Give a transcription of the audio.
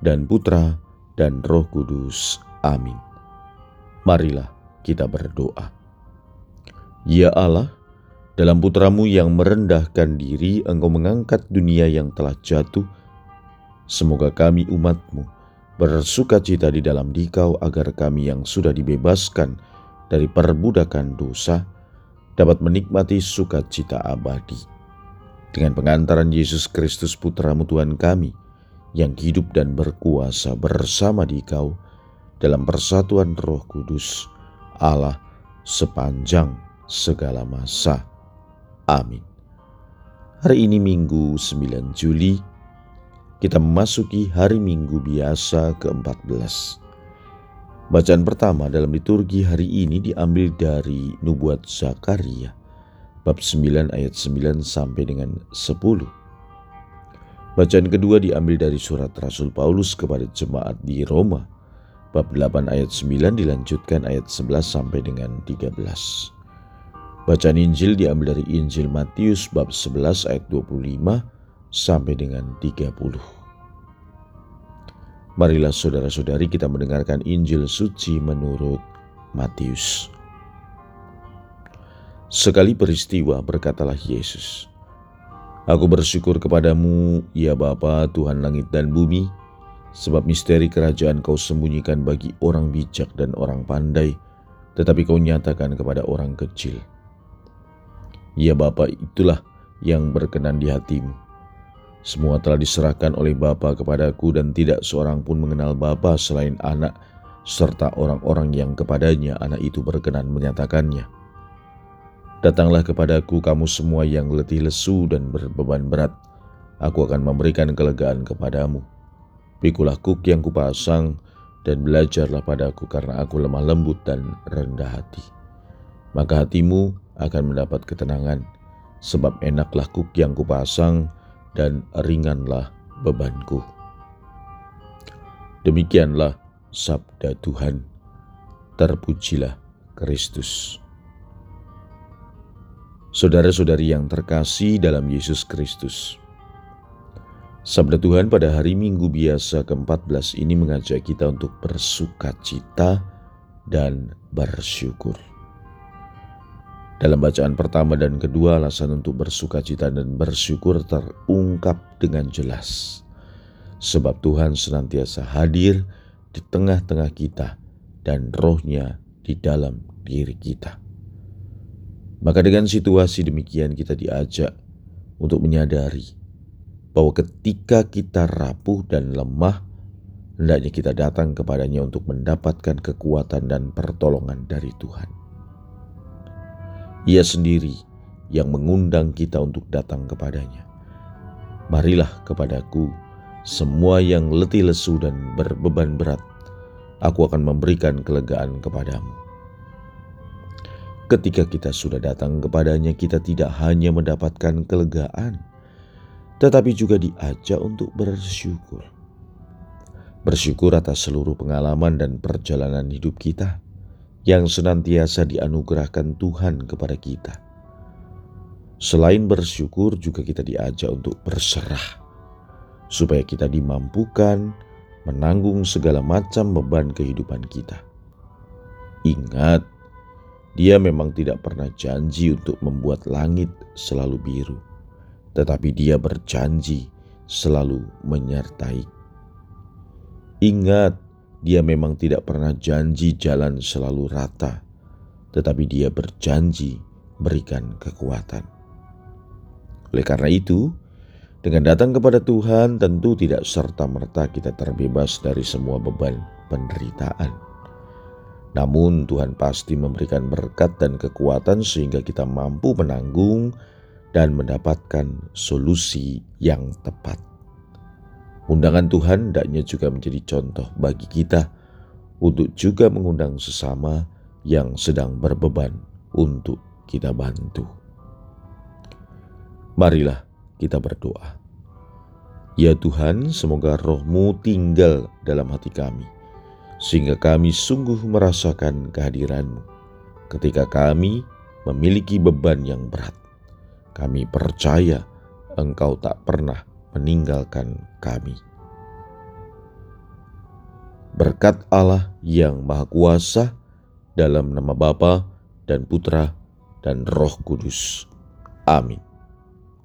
dan Putra dan Roh Kudus. Amin. Marilah kita berdoa. Ya Allah, dalam putramu yang merendahkan diri, engkau mengangkat dunia yang telah jatuh. Semoga kami umatmu bersuka cita di dalam dikau agar kami yang sudah dibebaskan dari perbudakan dosa dapat menikmati sukacita abadi. Dengan pengantaran Yesus Kristus putramu Tuhan kami, yang hidup dan berkuasa bersama di kau dalam persatuan roh kudus Allah sepanjang segala masa. Amin. Hari ini Minggu 9 Juli, kita memasuki hari Minggu biasa ke-14. Bacaan pertama dalam liturgi hari ini diambil dari Nubuat Zakaria, bab 9 ayat 9 sampai dengan 10. Bacaan kedua diambil dari surat Rasul Paulus kepada jemaat di Roma, bab 8 ayat 9 dilanjutkan ayat 11 sampai dengan 13. Bacaan Injil diambil dari Injil Matius bab 11 ayat 25 sampai dengan 30. Marilah saudara-saudari kita mendengarkan Injil suci menurut Matius. Sekali peristiwa berkatalah Yesus, Aku bersyukur kepadamu, ya Bapa, Tuhan langit dan bumi, sebab misteri kerajaan kau sembunyikan bagi orang bijak dan orang pandai, tetapi kau nyatakan kepada orang kecil. Ya Bapa, itulah yang berkenan di hatimu. Semua telah diserahkan oleh Bapa kepadaku dan tidak seorang pun mengenal Bapa selain anak serta orang-orang yang kepadanya anak itu berkenan menyatakannya. Datanglah kepadaku kamu semua yang letih lesu dan berbeban berat. Aku akan memberikan kelegaan kepadamu. Pikulah kuk yang kupasang dan belajarlah padaku karena aku lemah lembut dan rendah hati. Maka hatimu akan mendapat ketenangan, sebab enaklah kuk yang kupasang dan ringanlah bebanku. Demikianlah sabda Tuhan. Terpujilah Kristus. Saudara-saudari yang terkasih dalam Yesus Kristus. Sabda Tuhan pada hari Minggu biasa ke-14 ini mengajak kita untuk bersuka cita dan bersyukur. Dalam bacaan pertama dan kedua, alasan untuk bersuka cita dan bersyukur terungkap dengan jelas. Sebab Tuhan senantiasa hadir di tengah-tengah kita dan rohnya di dalam diri kita. Maka dengan situasi demikian kita diajak untuk menyadari bahwa ketika kita rapuh dan lemah, hendaknya kita datang kepadanya untuk mendapatkan kekuatan dan pertolongan dari Tuhan. Ia sendiri yang mengundang kita untuk datang kepadanya. Marilah kepadaku semua yang letih lesu dan berbeban berat, aku akan memberikan kelegaan kepadamu. Ketika kita sudah datang kepadanya, kita tidak hanya mendapatkan kelegaan, tetapi juga diajak untuk bersyukur. Bersyukur atas seluruh pengalaman dan perjalanan hidup kita yang senantiasa dianugerahkan Tuhan kepada kita. Selain bersyukur, juga kita diajak untuk berserah, supaya kita dimampukan menanggung segala macam beban kehidupan kita. Ingat, dia memang tidak pernah janji untuk membuat langit selalu biru, tetapi dia berjanji selalu menyertai. Ingat, dia memang tidak pernah janji jalan selalu rata, tetapi dia berjanji berikan kekuatan. Oleh karena itu, dengan datang kepada Tuhan tentu tidak serta-merta kita terbebas dari semua beban penderitaan namun Tuhan pasti memberikan berkat dan kekuatan sehingga kita mampu menanggung dan mendapatkan solusi yang tepat. Undangan Tuhan hendaknya juga menjadi contoh bagi kita untuk juga mengundang sesama yang sedang berbeban untuk kita bantu. Marilah kita berdoa. Ya Tuhan, semoga rohmu tinggal dalam hati kami, sehingga kami sungguh merasakan kehadiranmu ketika kami memiliki beban yang berat. Kami percaya engkau tak pernah meninggalkan kami. Berkat Allah yang Maha Kuasa, dalam nama Bapa dan Putra dan Roh Kudus. Amin.